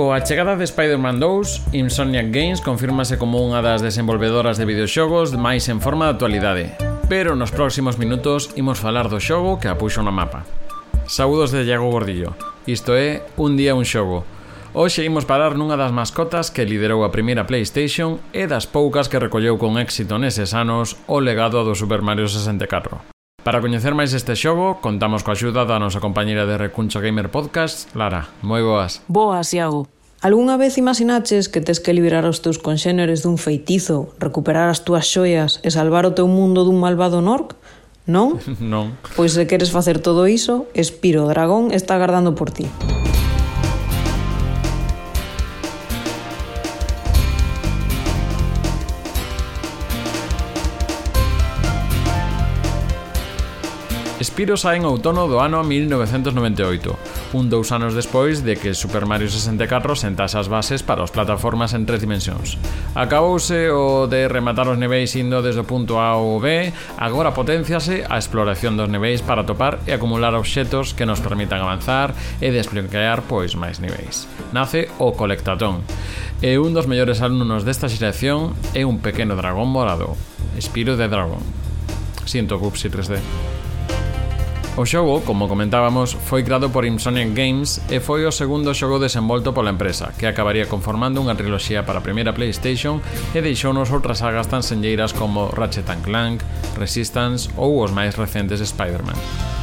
Coa chegada de Spider-Man 2, Insomniac Games confírmase como unha das desenvolvedoras de videoxogos máis en forma de actualidade. Pero nos próximos minutos imos falar do xogo que apuxo no mapa. Saúdos de Iago Gordillo. Isto é Un día un xogo. Hoxe imos parar nunha das mascotas que liderou a primeira PlayStation e das poucas que recolleu con éxito neses anos o legado do Super Mario 64. Para coñecer máis este xogo, contamos coa axuda da nosa compañeira de Recuncho Gamer Podcast, Lara. Moi boas. Boas, Iago. Algúnha vez imaginaches que tes que liberar os teus conxéneres dun feitizo, recuperar as túas xoias e salvar o teu mundo dun malvado Nork? Non? non. Pois se queres facer todo iso, Espiro Dragón está agardando por ti. Spiro sae en outono do ano 1998, un dous anos despois de que Super Mario 64 sentase as bases para as plataformas en tres dimensións. Acabouse o de rematar os niveis indo desde o punto A ao B, agora potenciase a exploración dos niveis para topar e acumular obxetos que nos permitan avanzar e desbloquear pois máis niveis. Nace o Colectatón, e un dos mellores alumnos desta xeración é un pequeno dragón morado, Spyro de Dragon. Siento, Pupsi 3D. O xogo, como comentábamos, foi creado por Insomniac Games e foi o segundo xogo desenvolto pola empresa, que acabaría conformando unha triloxía para a primeira PlayStation e deixounos outras sagas tan senlleiras como Ratchet Clank, Resistance ou os máis recentes Spider-Man.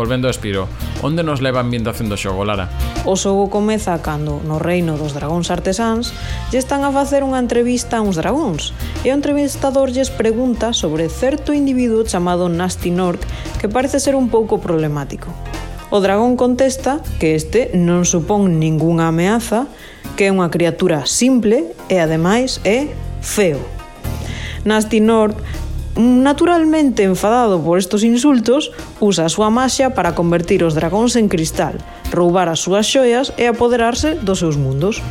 Volvendo a Espiro, onde nos leva a ambientación do xogo, Lara? O xogo comeza cando, no reino dos dragóns artesáns, lle están a facer unha entrevista a uns dragóns, e o entrevistador lles pregunta sobre certo individuo chamado Nasty Nork que parece ser un pouco problemático. O dragón contesta que este non supón ningunha ameaza, que é unha criatura simple e ademais é feo. Nasty Nord Naturalmente enfadado por estos insultos, usa a súa maxia para convertir os dragóns en cristal, roubar as súas xoias e apoderarse dos seus mundos.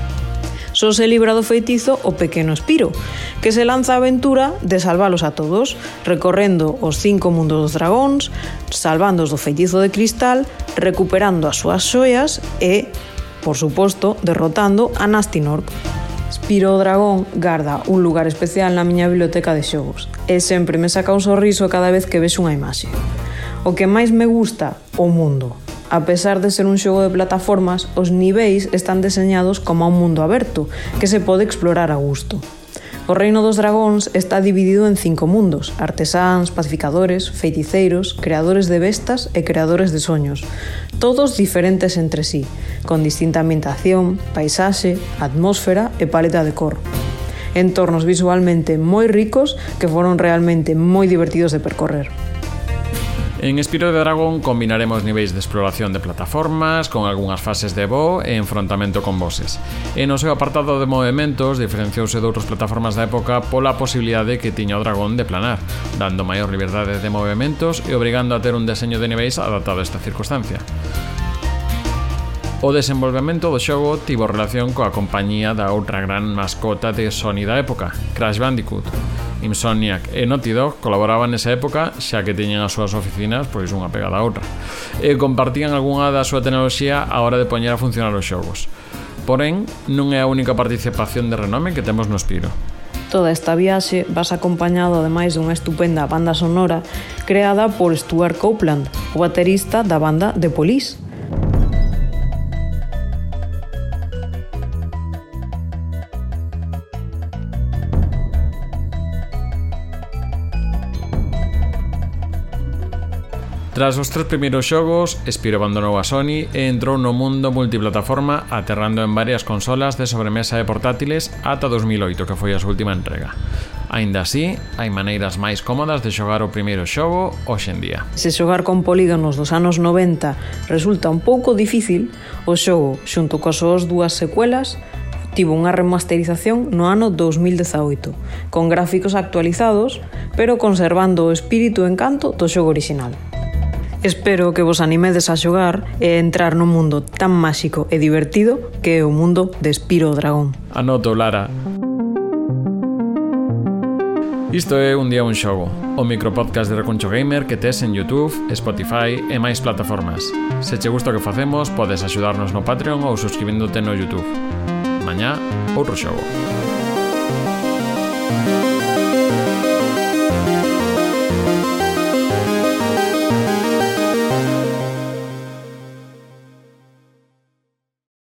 Só se libra do feitizo o pequeno Espiro, que se lanza a aventura de salvalos a todos, recorrendo os cinco mundos dos dragóns, salvándoos do feitizo de cristal, recuperando as súas xoias e, por suposto, derrotando a Nastinork. Pero o dragón garda un lugar especial na miña biblioteca de xogos e sempre me saca un sorriso cada vez que vexo unha imaxe. O que máis me gusta, o mundo. A pesar de ser un xogo de plataformas, os niveis están deseñados como un mundo aberto que se pode explorar a gusto. O reino dos dragóns está dividido en cinco mundos, artesáns, pacificadores, feiticeiros, creadores de bestas e creadores de soños, todos diferentes entre sí, con distinta ambientación, paisaxe, atmósfera e paleta de cor entornos visualmente moi ricos que foron realmente moi divertidos de percorrer. En Espiro de Dragón combinaremos niveis de exploración de plataformas con algunhas fases de voo e enfrontamento con bosses. E no seu apartado de movimentos diferenciouse de outras plataformas da época pola posibilidade que tiña o dragón de planar, dando maior liberdade de movimentos e obrigando a ter un deseño de niveis adaptado a esta circunstancia. O desenvolvemento do xogo tivo relación coa compañía da outra gran mascota de Sony da época, Crash Bandicoot, Insomniac e Naughty Dog colaboraban nesa época xa que teñen as súas oficinas pois unha pegada a outra e compartían algunha da súa tecnoloxía a hora de poñer a funcionar os xogos. Porén, non é a única participación de renome que temos no Espiro. Toda esta viaxe vas acompañado ademais dunha estupenda banda sonora creada por Stuart Copeland, o baterista da banda The Police. Tras os tres primeiros xogos, Spiro abandonou a Sony e entrou no mundo multiplataforma aterrando en varias consolas de sobremesa e portátiles ata 2008, que foi a súa última entrega. Ainda así, hai maneiras máis cómodas de xogar o primeiro xogo hoxe en día. Se xogar con polígonos dos anos 90 resulta un pouco difícil, o xogo, xunto coas súas dúas secuelas, tivo unha remasterización no ano 2018, con gráficos actualizados, pero conservando o espírito e encanto do xogo orixinal. Espero que vos animedes a xogar e entrar nun mundo tan máxico e divertido que é o mundo de Spiro Dragón. Anoto, Lara. Isto é Un Día Un Xogo, o micropodcast de Recuncho Gamer que tes en Youtube, Spotify e máis plataformas. Se che gusta o que facemos, podes axudarnos no Patreon ou suscribíndote no Youtube. Mañá, outro xogo.